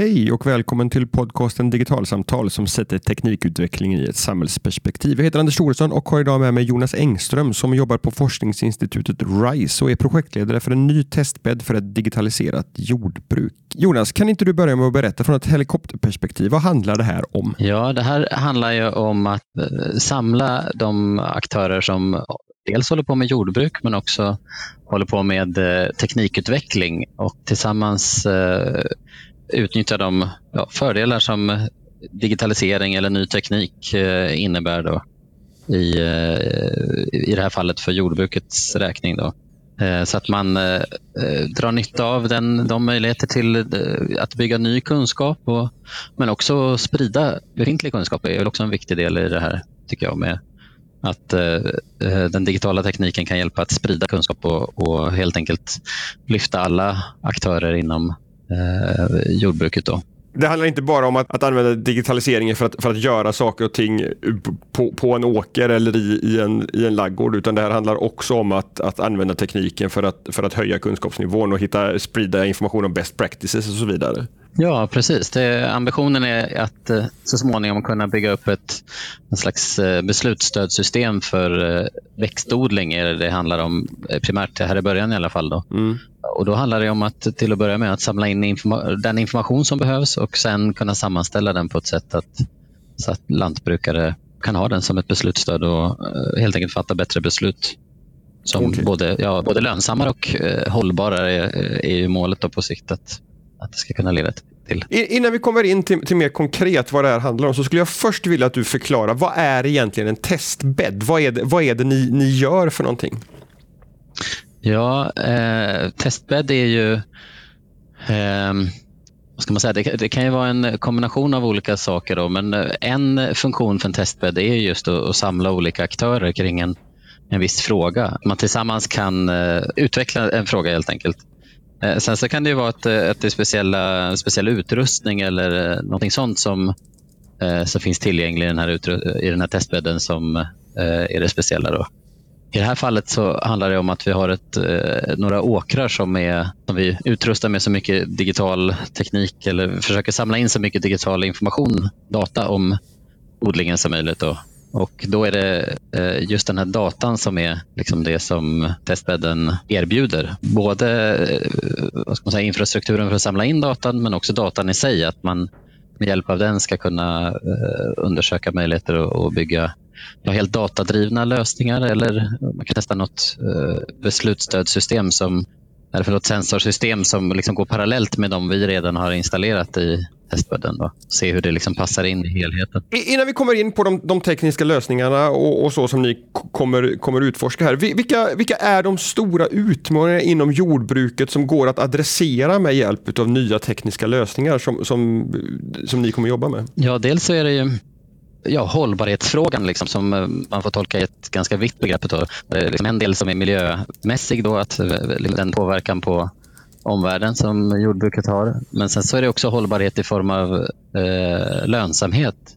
Hej och välkommen till podcasten Digitalsamtal som sätter teknikutveckling i ett samhällsperspektiv. Jag heter Anders Thoresson och har idag med mig Jonas Engström som jobbar på forskningsinstitutet RISE och är projektledare för en ny testbädd för ett digitaliserat jordbruk. Jonas, kan inte du börja med att berätta från ett helikopterperspektiv, vad handlar det här om? Ja, det här handlar ju om att eh, samla de aktörer som dels håller på med jordbruk men också håller på med eh, teknikutveckling och tillsammans eh, utnyttja de ja, fördelar som digitalisering eller ny teknik eh, innebär då i, eh, i det här fallet för jordbrukets räkning. Då. Eh, så att man eh, eh, drar nytta av den, de möjligheter till eh, att bygga ny kunskap och, men också sprida befintlig kunskap är väl också en viktig del i det här tycker jag med att eh, eh den digitala tekniken kan hjälpa att sprida kunskap och, och helt enkelt lyfta alla aktörer inom Eh, jordbruket. Då. Det handlar inte bara om att, att använda digitaliseringen för att, för att göra saker och ting på, på en åker eller i, i, en, i en laggård, utan det här handlar också om att, att använda tekniken för att, för att höja kunskapsnivån och hitta, sprida information om best practices och så vidare. Ja, precis. Det, ambitionen är att eh, så småningom kunna bygga upp ett en slags eh, beslutsstödssystem för eh, växtodling. Är det handlar om primärt här i början i alla fall. Då. Mm. Och då handlar det om att till att börja med att samla in informa den information som behövs och sen kunna sammanställa den på ett sätt att, så att lantbrukare kan ha den som ett beslutsstöd och helt enkelt fatta bättre beslut som okay. både, ja, både lönsammare och eh, hållbara är, är ju målet på sikt. Att, att det ska kunna leda till. Innan vi kommer in till, till, mer konkret vad det här handlar om så skulle jag först vilja att du förklarar vad är egentligen en testbädd? Vad är det, vad är det ni, ni gör för någonting? Ja, eh, testbädd är ju eh, vad ska man säga? Det, det, kan ju vara en kombination av olika saker. Då, men en funktion för en testbädd är just att, att samla olika aktörer kring en, en viss fråga. Man tillsammans kan uh, utveckla en fråga helt enkelt. Eh, sen så kan det vara att, eh, att det är speciella, speciell utrustning eller eh, någonting sånt som, som finns tillgänglig i den här, i den här testbädden som är det speciella. Då. I det här fallet så handlar det om att vi har ett, några åkrar som, är, som vi utrustar med så mycket digital teknik eller försöker samla in så mycket digital information, data om odlingen som möjligt. Då. Och då är det eh, just den här datan som är liksom det som testbädden erbjuder. Både eh, vad ska man säga, infrastrukturen för att samla in datan men också datan i sig. Att man med hjälp av den ska kunna eh, undersöka möjligheter att bygga helt datadrivna lösningar eller man kan testa något beslutsstödssystem som eller för något sensorsystem som liksom går parallellt med de vi redan har installerat i testbädden. Då. Se hur det liksom passar in i helheten. Innan vi kommer in på de, de tekniska lösningarna och, och, så som ni kommer, kommer utforska här. Vilka, vilka är de stora utmaningarna inom jordbruket som går att adressera med hjälp av nya tekniska lösningar som, som, som ni kommer jobba med? Ja, dels så är det ju ja, hållbarhetsfrågan liksom, som eh, man får tolka i ett ganska vitt begrepp. Då. Liksom en del som är miljömässig, då, att eh, liksom den påverkan på omvärlden som jordbruket har. Men sen så är det också hållbarhet i form av eh, lönsamhet.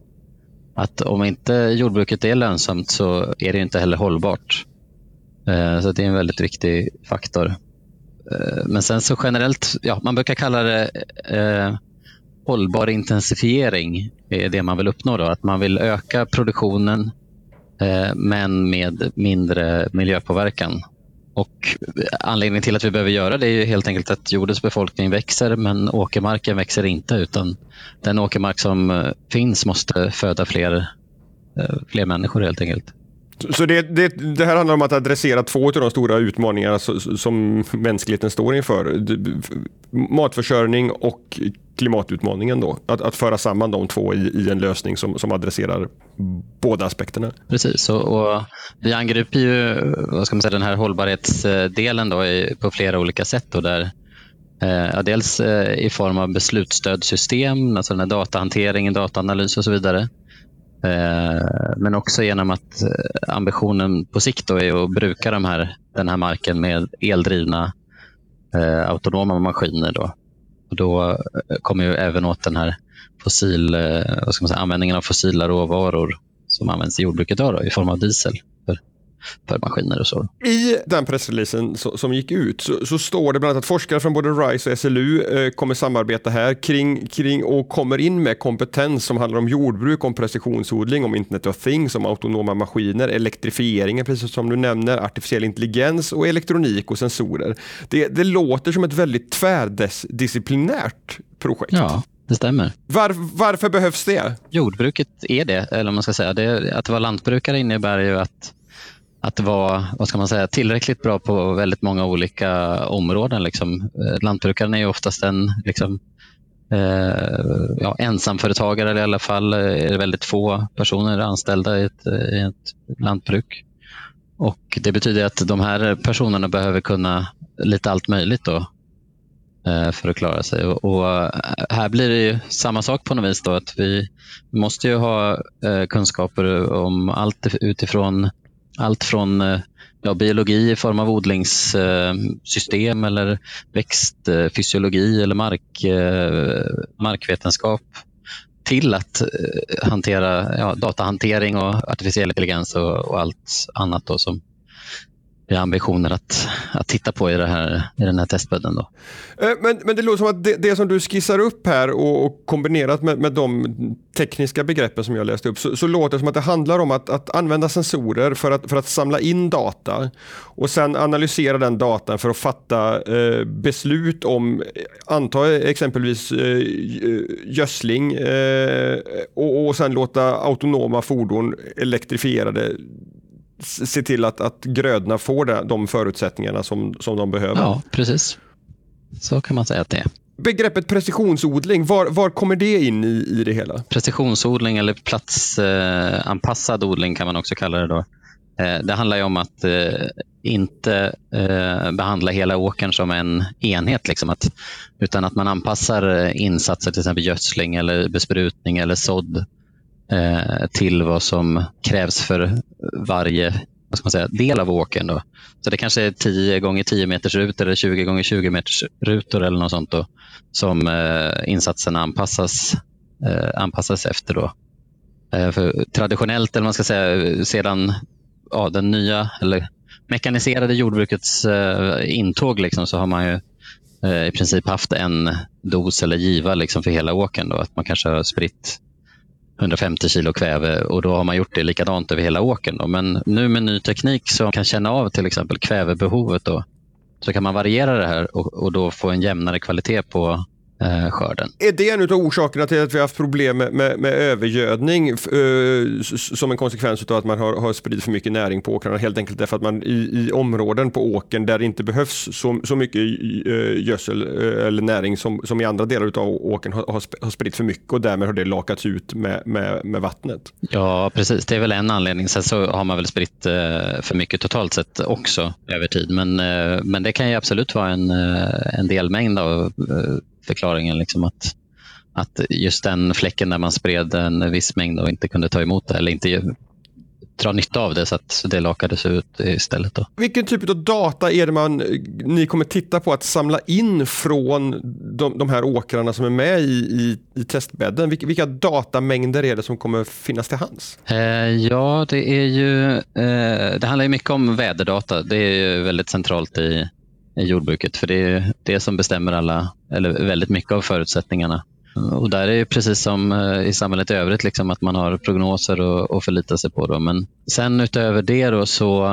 Att om inte jordbruket är lönsamt så är det inte heller hållbart. Eh, så det är en väldigt viktig faktor. Eh, men sen så generellt, ja, man brukar kalla det eh, hållbar intensifiering är det man vill uppnå. Då. Att man vill öka produktionen eh, men med mindre miljöpåverkan. Och anledningen till att vi behöver göra det är helt enkelt att jordens befolkning växer men åkermarken växer inte utan den åkermark som eh, finns måste föda fler, eh, fler människor helt enkelt. Så det, det, det, här handlar om att adressera två av de stora utmaningarna som mänskligheten står inför. Matförsörjning och klimatutmaningen då. Att, att föra samman de två i, i en lösning som, som adresserar båda aspekterna. Precis, och, och vi angriper ju vad ska man säga, den här hållbarhetsdelen då i, på flera olika sätt. Då, där, eh, dels eh, i form av beslutsstödssystem, alltså den här datahanteringen, dataanalys och så vidare. Eh, men också genom att eh, ambitionen på sikt är att bruka de här, den här marken med eldrivna eh, autonoma maskiner. Då. Och då eh, kommer vi även åt den här fossil, vad ska man säga, användningen av fossila råvaror som används i jordbruket idag då, i form av diesel. För maskiner och så. I den pressreleasen som gick ut så, så, står det bland annat att forskare från både RISE och SLU eh, kommer samarbeta här kring, kring och kommer in med kompetens som handlar om jordbruk, om precisionsodling, om Internet of Things, om autonoma maskiner, elektrifieringen, precis som du nämner, artificiell intelligens och elektronik och sensorer. Det, det låter som ett väldigt tvärdisciplinärt projekt. Ja, det stämmer. Var, varför behövs det? Jordbruket är det, eller man ska säga. Det, att vara lantbrukare innebär ju att, att vara vad ska man säga, tillräckligt bra på väldigt många olika områden. Liksom. Eh, lantbrukaren är ju oftast en liksom, eh, ja, ensamföretagare, eller i alla fall eh, är det väldigt få personer anställda i ett, i ett lantbruk. Och Det betyder att de här personerna behöver kunna lite allt möjligt. Då. Eh, för att klara sig. Och, och, eh, här blir det ju samma sak på något vis. Då, att vi måste ju ha eh, kunskaper om allt utifrån allt från eh, ja, biologi i form av odlingssystem eh, eller växtfysiologi eh, eller mark, markvetenskap till att hantera ja, datahantering och artificiell intelligens och, och allt annat då som vi har ambitioner att, att titta på i, det här, i den här testbädden. Då. Eh, men, men det låter som att det, det som du skissar upp här och, och kombinerat med, med de tekniska begreppen som jag läste upp så, så låter det som att det handlar om att, att använda sensorer för att, för att samla in data och sen analysera den datan för att fatta eh, beslut om, anta exempelvis eh, gödsling eh, och, och sen låta autonoma fordon elektrifierade se till att, att grödorna får det, de förutsättningarna som, som de behöver. Ja, precis. Så kan man säga att det är. Begreppet precisionsodling, var, var kommer det in i, i det hela? Precisionsodling eller platsanpassad eh, odling kan man också kalla det. då. Eh, det handlar om att eh, inte eh, behandla hela åkern som en enhet, liksom att, utan att man anpassar eh, insatser, till exempel gödsling, eller besprutning eller sådd eh, till vad som krävs för varje vad ska man säga, del av åkern. Då. Så det kanske är 10 gånger 10 meters rutor eller 20 gånger 20 meters rutor eller något sånt då, som eh, insatserna anpassas, eh, anpassas efter. Då. Eh, för traditionellt, eller man ska säga, sedan ja, den nya eller mekaniserade jordbrukets eh, intåg liksom, så har man ju eh, i princip haft en dos eller giva liksom, för hela åkern. Då. Att man kanske har spritt 150 kilo kväve och då har man gjort det likadant över hela åkern. Då. Men nu med ny teknik som kan känna av till exempel kvävebehovet då, så kan man variera det här och, och då få en jämnare kvalitet på eh, skörden. Är det en av orsakerna till att vi har haft problem med, med, med övergödning eh, som en konsekvens av att man har, har spridit för mycket näring på åkrarna? Helt enkelt därför att man i, i områden på åkern där det inte behövs så, så mycket eh, gödsel eh, eller näring som, som i andra delar av åkern har, har, spridit för mycket och därmed har det lakats ut med, med, med vattnet. Ja, precis. Det är väl en anledning. Sen så har man väl spritt eh, för mycket totalt sett också över tid. Men, eh, men det kan ju absolut vara en, en delmängd av förklaringen. Liksom att, att just den fläcken där man spred en viss mängd och inte kunde ta emot det eller inte dra nytta av det så att det lakades ut istället. Då. Vilken typ av data är det man, ni kommer titta på att samla in från de, de här åkrarna som är med i, i, i testbädden? Vilka, vilka, datamängder är det som kommer finnas till hands? Eh, ja, det är ju, eh, det handlar mycket om väderdata. Det är väldigt centralt i, i jordbruket. För det är det som bestämmer alla, eller väldigt mycket av förutsättningarna. Och där är det precis som eh, i samhället i övrigt, liksom att man har prognoser att förlita sig på. Då. Men sen utöver det då så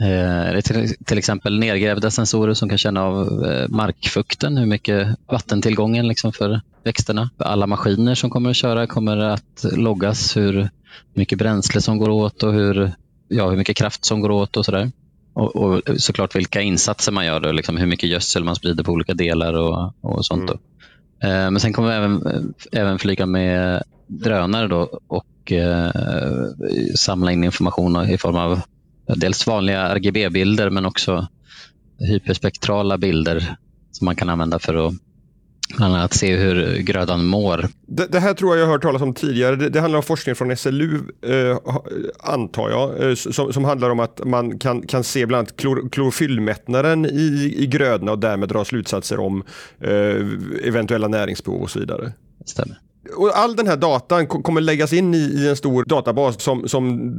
eh, är det till, till, exempel nedgrävda sensorer som kan känna av eh, markfukten, hur mycket vattentillgången liksom för växterna. Alla maskiner som kommer att köra kommer att loggas hur mycket bränsle som går åt och hur, ja, hur mycket kraft som går åt och sådär. Och, och, såklart vilka insatser man gör, och liksom hur mycket gödsel man sprider på olika delar och, och sånt. Mm. Eh, men sen kommer vi även, även flyga med drönare då och eh, samla in information i form av dels vanliga RGB-bilder men också hyperspektrala bilder som man kan använda för att Bland annat se hur grödan mår. Det, det, här tror jag jag har hört talas om tidigare. Det, det handlar om forskning från SLU, eh, antar jag, eh, som, som, handlar om att man kan, kan se bland annat klor, klorofyllmättnaden i, i grödorna och därmed dra slutsatser om eh, eventuella näringsbehov och så vidare. Stämmer. Och all den här datan kommer läggas in i, i en stor databas som, som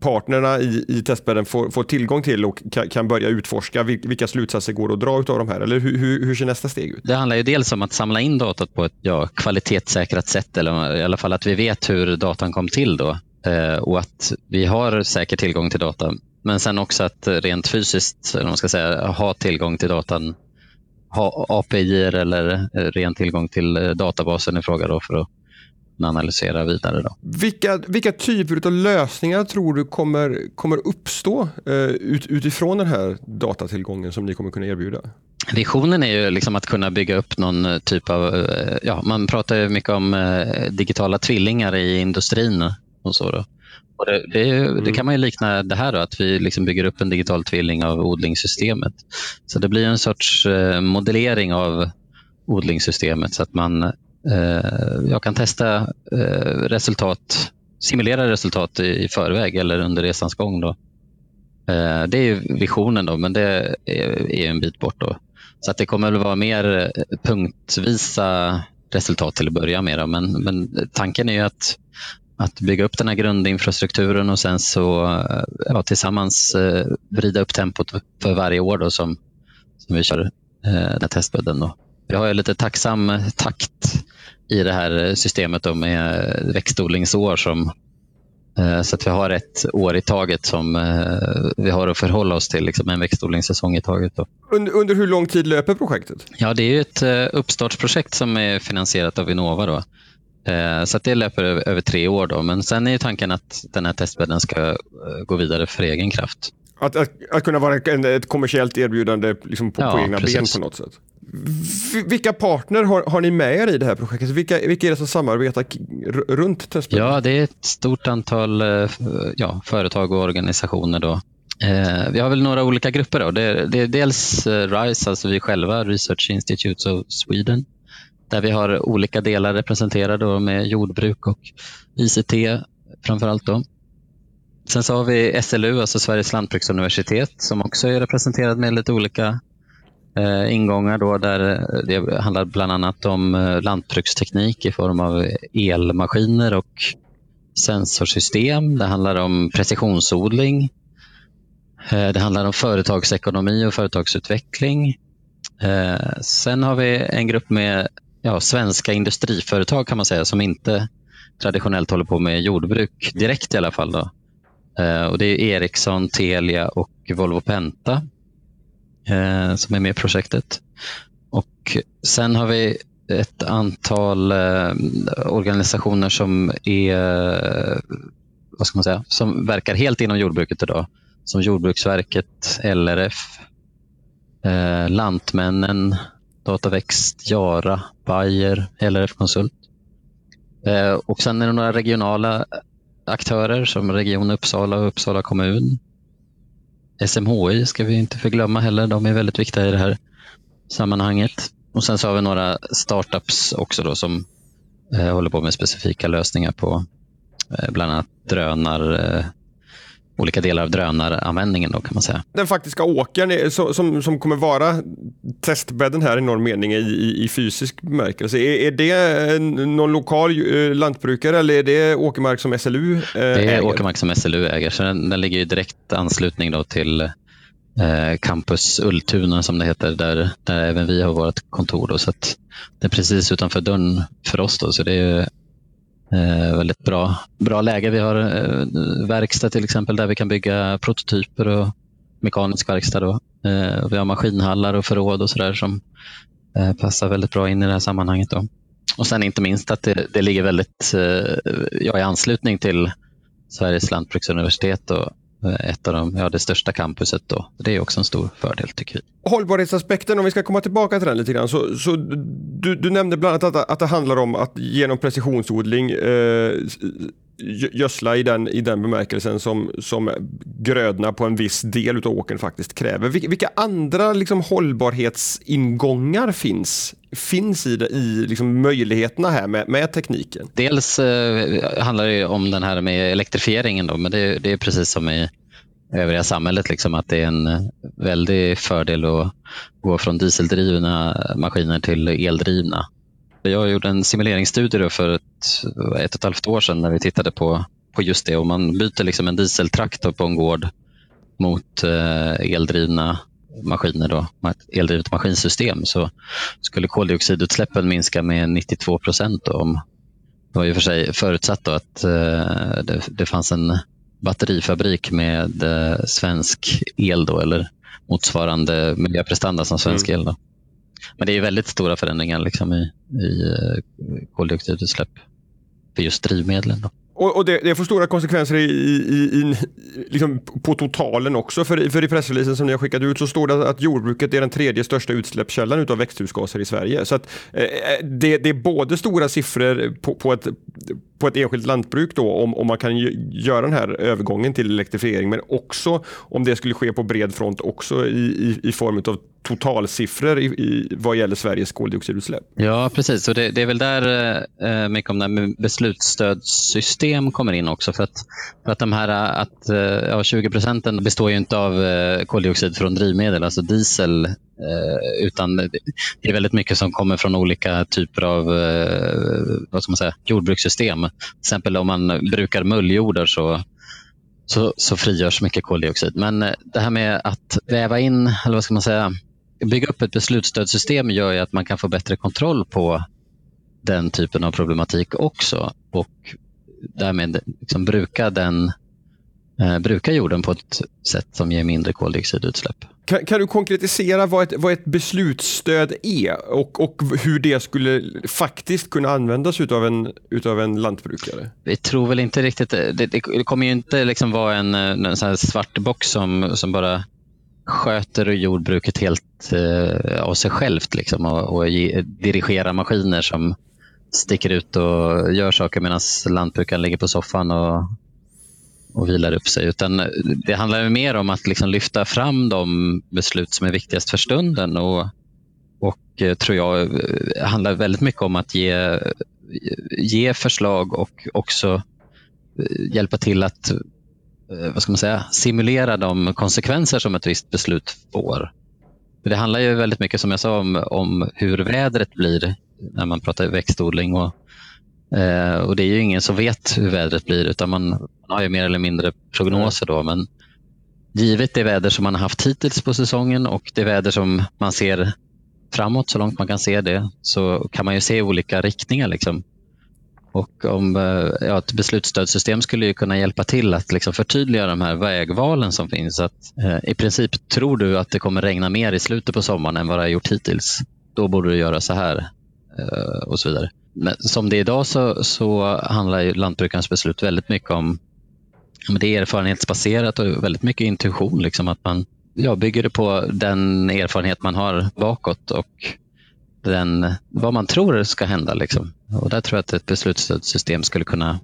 partnerna i, i testbädden får, får tillgång till och kan, kan börja utforska vilka slutsatser går att dra av de här? Eller hur, hur, hur, ser nästa steg ut? Det handlar ju dels om att samla in datat på ett ja, kvalitetssäkrat sätt eller i alla fall att vi vet hur datan kom till då eh, och att vi har säker tillgång till data. Men sen också att eh, rent fysiskt eller man ska säga, ha tillgång till datan API eller ren tillgång till eh, databasen i fråga då för att analysera vidare. Då. Vilka, vilka typer av lösningar tror du kommer, kommer uppstå eh, ut, utifrån den här datatillgången som ni kommer kunna erbjuda? Visionen är ju liksom att kunna bygga upp någon eh, typ av, eh, ja, man pratar ju mycket om eh, digitala tvillingar i industrin och så. Då. Och det, det, det, mm. kan man ju likna det här då, att vi liksom bygger upp en digital tvilling av odlingssystemet. Så det blir en sorts modellering av odlingssystemet så att man Eh, jag kan testa eh, resultat, simulera resultat i förväg eller under resans gång. Då. Eh, det är visionen, då, men det är en bit bort. Då. Så att det kommer att vara mer punktvisa resultat till att börja med. Men, men tanken är att, att bygga upp den här grundinfrastrukturen och sen så ja, tillsammans vrida upp tempot för varje år då som, som vi kör den här testbädden. Då. Vi har lite tacksam takt i det här systemet då med växtodlingsår som eh, så att vi har ett år i taget som eh, vi har att förhålla oss till, liksom en växtodlingssäsong i taget. Då. Under, under hur lång tid löper projektet? Ja, det är ett eh, uppstartsprojekt som är finansierat av Vinnova. Då. Så att det löper över tre år. Då. Men sen är tanken att den här testbädden ska gå vidare för egen kraft. Att, att, att kunna vara ett kommersiellt erbjudande liksom på, ja, på egna precis. ben på något sätt? Vilka partner har, har ni med er i det här projektet? Vilka, vilka är det som samarbetar runt testbädden? Ja, det är ett stort antal eh, ja, företag och organisationer. Då. Eh, vi har väl några olika grupper. Då. Det, det är dels eh, RISE, alltså vi själva, Research Institutes of Sweden, där vi har olika delar representerade med jordbruk och ICT framför allt. Då. Sen så har vi SLU, alltså Sveriges lantbruksuniversitet, som också är representerat med lite olika eh, ingångar då, där eh, det handlar bland annat om eh, lantbruksteknik i form av elmaskiner och sensorsystem. Det handlar om precisionsodling. Eh, det handlar om företagsekonomi och företagsutveckling. Eh, sen har vi en grupp med ja, svenska industriföretag kan man säga som inte traditionellt håller på med jordbruk direkt i alla fall. Då. Eh, och det är Ericsson, Telia och Volvo Penta eh, som är med i projektet. Och sen har vi ett antal eh, organisationer som är vad ska man säga, som verkar helt inom jordbruket idag. Som Jordbruksverket, LRF, eh, Lantmännen, Dataväxt, Jara, Bayer, LRF Konsult. Eh, och sen är det några regionala aktörer som Region Uppsala och Uppsala kommun. SMHI ska vi inte förglömma heller. De är väldigt viktiga i det här sammanhanget. Och Sen så har vi några startups också då som eh, håller på med specifika lösningar på eh, bland annat drönar, olika delar av drönaranvändningen då kan man säga. Den faktiska åkern som, som kommer vara testbädden här i någon mening i, i, i fysisk bemärkelse. Är, är det någon lokal eh, lantbrukare eller är det åkermark som SLU äger? Eh, det är åkermark som SLU äger, så den, den ligger i direkt anslutning då till eh, Campus Ultuna som det heter, där, där även vi har vårt kontor. Då, så det är precis utanför dörren för oss. Då, så det är Eh, väldigt bra, bra läge. Vi har eh, verkstad till exempel där vi kan bygga prototyper och mekanisk verkstad. Då. Eh, vi har maskinhallar och förråd och sådär som eh, passar väldigt bra in i det här sammanhanget. Då. Och sen inte minst att det, det ligger väldigt eh, ja, i anslutning till Sveriges lantbruksuniversitet och Eh, ett av de, ja, det största campuset. Då. Det är också en stor fördel tycker vi. Hållbarhetsaspekten, om vi ska komma tillbaka till den lite grann. Så, så du, du nämnde bland annat att, att det handlar om att genom precisionsodling eh, gödsla i den, i den bemärkelsen som, som grödorna på en viss del av åkern faktiskt kräver. Vilka, andra liksom, hållbarhetsingångar finns, finns i, det, i liksom, möjligheterna här med, med tekniken? Dels eh, handlar det om den här med elektrifieringen, då, men det, det är precis som i övriga samhället, liksom, att det är en väldig fördel att gå från dieseldrivna maskiner till eldrivna. Jag gjorde en simuleringsstudie för ett, ett och ett halvt år sedan när vi tittade på, på just det. Om man byter liksom en dieseltraktor på en gård mot eh, eldrivna maskiner, då, eldrivet maskinsystem, så skulle koldioxidutsläppen minska med 92 procent. Det var och för sig förutsatt att eh, det, det fanns en batterifabrik med eh, svensk el då, eller motsvarande miljöprestanda som svensk mm. el. Då. Men det är väldigt stora förändringar liksom i, i eh, koldioxidutsläpp för just drivmedlen. Då. Och, och det, det, får stora konsekvenser i, i, i, liksom på totalen också. För, för i pressreleasen som ni har skickat ut så står det att jordbruket är den tredje största utsläppskällan av växthusgaser i Sverige. Så att, eh, eh, det, det, är både stora siffror på, på, ett, på ett enskilt lantbruk då, om, om man kan göra den här övergången till elektrifiering, men också om det skulle ske på bred front också i, i, i form av totalsiffror i, i, vad gäller Sveriges koldioxidutsläpp. Ja, precis. Och det, det är väl där eh, mycket om det beslutsstödssystem kommer in också. För att, för att de här att, eh, ja, 20 procenten består ju inte av eh, koldioxid från drivmedel, alltså diesel, Eh, utan det är väldigt mycket som kommer från olika typer av eh, vad ska man säga, jordbrukssystem. Till exempel om man brukar mulljordar så så, så frigörs mycket koldioxid. Men eh, det här med att väva in, eller vad ska man säga, bygga upp ett beslutsstödssystem gör ju att man kan få bättre kontroll på den typen av problematik också och därmed liksom bruka, den, eh, bruka jorden på ett sätt som ger mindre koldioxidutsläpp. Kan, kan, du konkretisera vad ett, vad ett beslutsstöd är och, och hur det skulle faktiskt kunna användas utav en, utav en lantbrukare? Vi tror väl inte riktigt, det, det kommer ju inte liksom vara en, en sån svart box som, som bara sköter jordbruket helt eh, av sig självt liksom, och, och ge, dirigerar maskiner som sticker ut och gör saker medan lantbrukaren ligger på soffan och, och vilar upp sig. Utan det handlar mer om att liksom lyfta fram de beslut som är viktigast för stunden. Och, och eh, tror jag eh, handlar väldigt mycket om att ge, ge förslag och också eh, hjälpa till att vad ska man säga, simulera de konsekvenser som ett visst beslut får. Det handlar ju väldigt mycket som jag sa om, om hur vädret blir när man pratar växtodling. Och, eh, och Det är ju ingen som vet hur vädret blir utan man, man har ju mer eller mindre prognoser. Då, men givet det väder som man har haft hittills på säsongen och det väder som man ser framåt så långt man kan se det så kan man ju se olika riktningar. Liksom. Och om, eh, ja, ett beslutsstödssystem skulle ju kunna hjälpa till att liksom förtydliga de här vägvalen som finns. Att, eh, I princip tror du att det kommer regna mer i slutet på sommaren än vad det har gjort hittills. Då borde du göra så här eh, och så vidare. Men som det är idag så, så handlar ju lantbrukarens beslut väldigt mycket om men det är erfarenhetsbaserat och väldigt mycket intuition. Liksom att man ja, bygger det på den erfarenhet man har bakåt och den, vad man tror ska hända. Liksom. Och där tror jag att ett beslutsstödssystem skulle kunna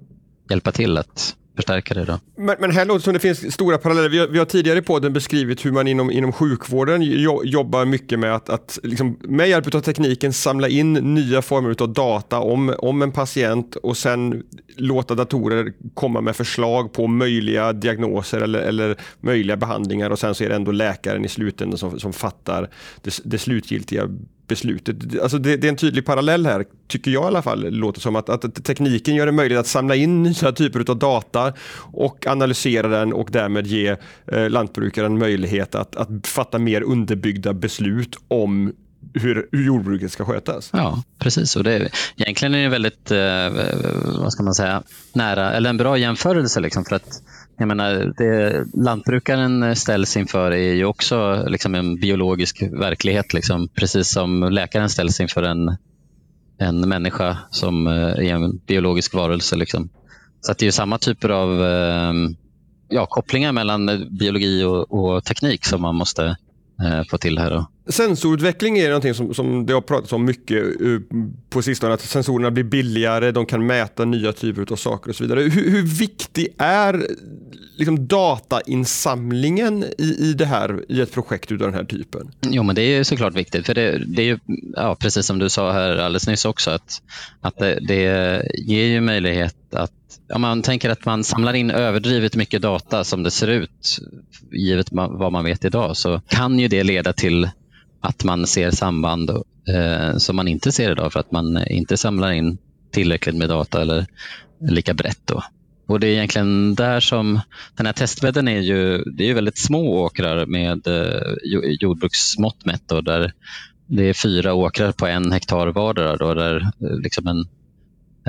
hjälpa till att förstärka det. Då. Men, men här låter det som det finns stora paralleller. Vi har, vi har tidigare i podden beskrivit hur man inom, inom sjukvården jobbar mycket med att, att liksom, med hjälp av tekniken samla in nya former av data om, om en patient och sen låta datorer komma med förslag på möjliga diagnoser eller, eller möjliga behandlingar och sen så är det ändå läkaren i slutändan som, som fattar det, det slutgiltiga beslutet. Alltså det, det, är en tydlig parallell här, tycker jag i alla fall, låter som att, att tekniken gör det möjligt att samla in nya typer av data och analysera den och därmed ge eh, lantbrukaren möjlighet att, att fatta mer underbyggda beslut om hur, hur jordbruket ska skötas. Ja, precis. Och det, egentligen är det väldigt, eh, vad ska man säga, nära, eller en bra jämförelse. Liksom, för att jag menar, det lantbrukaren eh, ställs inför är ju också liksom en biologisk verklighet, liksom, precis som läkaren ställs inför en, en människa som eh, är en biologisk varelse. Liksom. Så det är samma typer av eh, ja, kopplingar mellan biologi och, och teknik som man måste eh, få till här. Då. Sensorutveckling är någonting som, som det har pratats om mycket eh, på sistone. Att sensorerna blir billigare, de kan mäta nya typer av saker och så vidare. Hur, hur viktig är liksom, datainsamlingen i, i det här i ett projekt av den här typen? Jo, men det är såklart viktigt. För det, det är ju, ja, precis som du sa här alldeles nyss också, att, att det, det ger ju möjlighet att om man tänker att man samlar in överdrivet mycket data som det ser ut, givet vad man vet idag, så kan ju det leda till att man ser samband eh, som man inte ser idag för att man inte samlar in tillräckligt med data eller lika brett. Då. Och Det är egentligen där som den här testbädden är ju, det är väldigt små åkrar med eh, jordbruksmått mätt då, där det är fyra åkrar på en hektar vardera då, där eh, liksom en,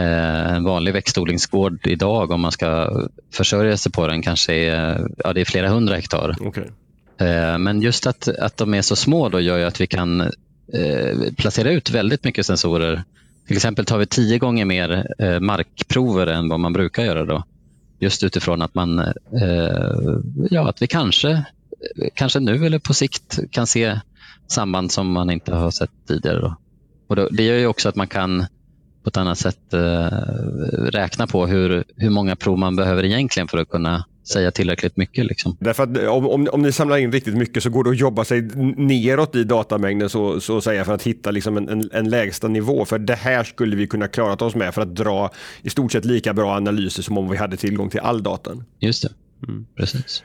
eh, en vanlig växtodlingsgård idag om man ska försörja sig på den kanske är, ja, det är flera hundra hektar. Okay. Eh, men just att, att de är så små då gör ju att vi kan eh, placera ut väldigt mycket sensorer. Till exempel tar vi tio gånger mer eh, markprover än vad man brukar göra. då. Just utifrån att man, eh, ja, att vi kanske, kanske nu eller på sikt kan se samband som man inte har sett tidigare. Då. Och då, det gör ju också att man kan på ett annat sätt eh, räkna på hur, hur många prov man behöver egentligen för att kunna säga tillräckligt mycket. Liksom. Därför att om, om, om ni samlar in riktigt mycket så går det att jobba sig neråt i datamängden så, så att säga för att hitta liksom en, en, en lägsta nivå. För det här skulle vi kunna klara oss med för att dra i stort sett lika bra analyser som om vi hade tillgång till all datan. Just det, mm. precis.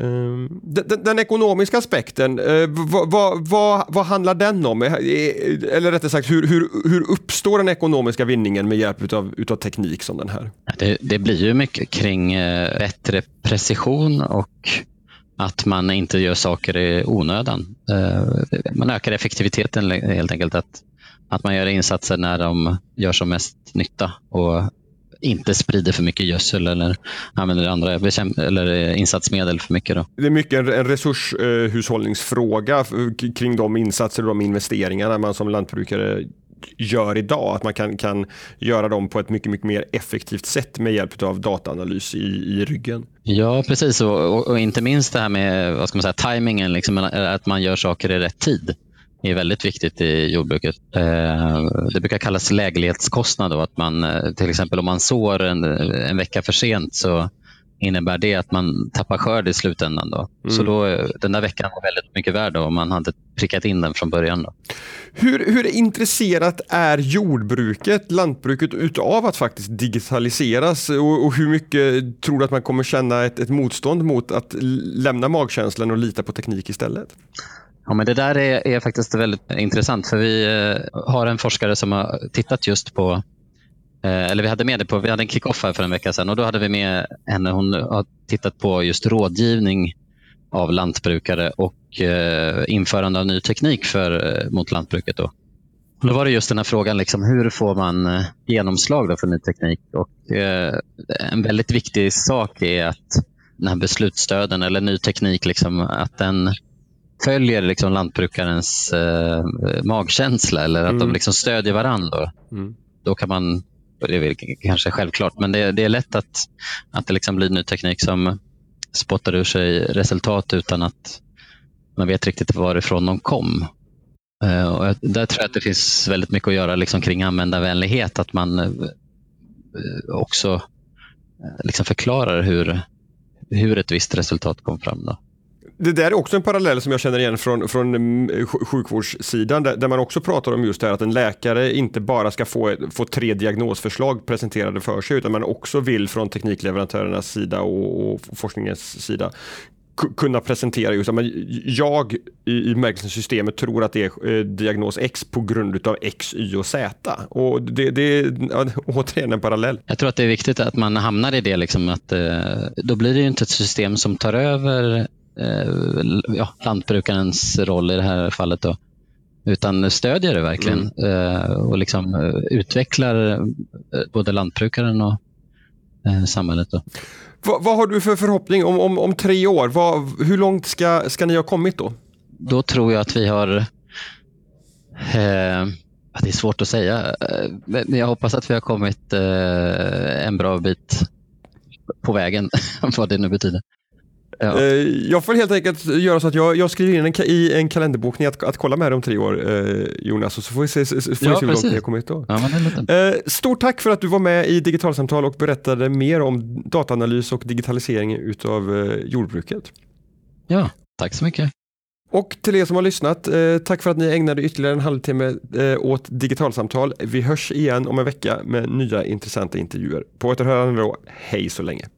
Ehm, den, den, ekonomiska aspekten, eh, vad, vad, vad, vad, handlar den om? Eh, eh, eller rättare sagt, hur, hur, hur uppstår den ekonomiska vinningen med hjälp av utav teknik som den här? Det, det blir ju mycket kring bättre precision och att man inte gör saker i onödan. Man ökar effektiviteten helt enkelt. Att, att man gör insatser när de gör som mest nytta och inte sprider för mycket gödsel eller använder andra eller insatsmedel för mycket. Då. Det är mycket en resurshushållningsfråga eh, kring de insatser och de investeringarna man som lantbrukare gör idag. Att man kan, kan göra dem på ett mycket, mycket mer effektivt sätt med hjälp av dataanalys i, i ryggen. Ja, precis. Och, och, och, inte minst det här med vad ska man säga, tajmingen, liksom, att man gör saker i rätt tid är väldigt viktigt i jordbruket. Eh, det brukar kallas läglighetskostnad. Då, att man, eh, till exempel om man sår en, en vecka för sent så innebär det att man tappar skörd i slutändan. Då. Mm. Så då, den där veckan var väldigt mycket värd om man hade prickat in den från början. Då. Hur, hur intresserat är jordbruket, lantbruket, utav att faktiskt digitaliseras? Och, och hur mycket tror du att man kommer känna ett, ett motstånd mot att lämna magkänslan och lita på teknik istället? Ja, men det där är, är, faktiskt väldigt intressant för vi eh, har en forskare som har tittat just på eh, eller vi hade med det på, vi hade en kick-off här för en vecka sedan och då hade vi med henne. Hon har tittat på just rådgivning av lantbrukare och eh, införande av ny teknik för, eh, mot lantbruket. Då. Och då var det just den här frågan, liksom, hur får man genomslag för ny teknik? Och, en väldigt viktig sak är att den här beslutsstöden eller ny teknik, liksom, att den följer liksom lantbrukarens eh, magkänsla eller att mm. de liksom stödjer varandra. Mm. Då kan man, det är väl kanske självklart, men det, det är lätt att, att det liksom blir ny teknik som spottar ur sig resultat utan att man vet riktigt varifrån de kom. Uh, och där tror jag att det finns väldigt mycket att göra liksom kring användarvänlighet, att man uh, också uh, liksom förklarar hur, hur ett visst resultat kom fram. Då det där är också en parallell som jag känner igen från, från mm, sjukvårdssidan där, där, man också pratar om just det här att en läkare inte bara ska få, få tre diagnosförslag presenterade för sig utan man också vill från teknikleverantörernas sida och, och forskningens sida kunna presentera just att jag i, i tror att det är eh, diagnos X på grund av X, Y och Z. Och det, det är ja, återigen en parallell. Jag tror att det är viktigt att man hamnar i det, liksom att, eh, då blir det ju inte ett system som tar över eh, ja, lantbrukarens roll i det här fallet. Då, utan stödjer det verkligen mm. eh, och liksom, eh, utvecklar eh, både lantbrukaren och eh, samhället. Då. Vad, vad, har du för förhoppning om, om, om tre år? Vad, hur långt ska, ska ni ha kommit då? Då tror jag att vi har eh, det är svårt att säga, men jag hoppas att vi har kommit en bra bit på vägen, vad det nu betyder. Ja. Eh, jag får helt enkelt göra så att jag, jag skriver in en, i en kalenderbokning att, att kolla med om tre år, eh, Jonas, och så får vi se, får ja, se hur långt det har kommit då. Ja, eh, stort tack för att du var med i Digitalsamtal och berättade mer om dataanalys och digitalisering utav eh, jordbruket. Ja, tack så mycket. Och till er som har lyssnat, eh, tack för att ni ägnade ytterligare en halvtimme eh, åt digitalsamtal. Vi hörs igen om en vecka med nya intressanta intervjuer. På återhörande då, hej så länge.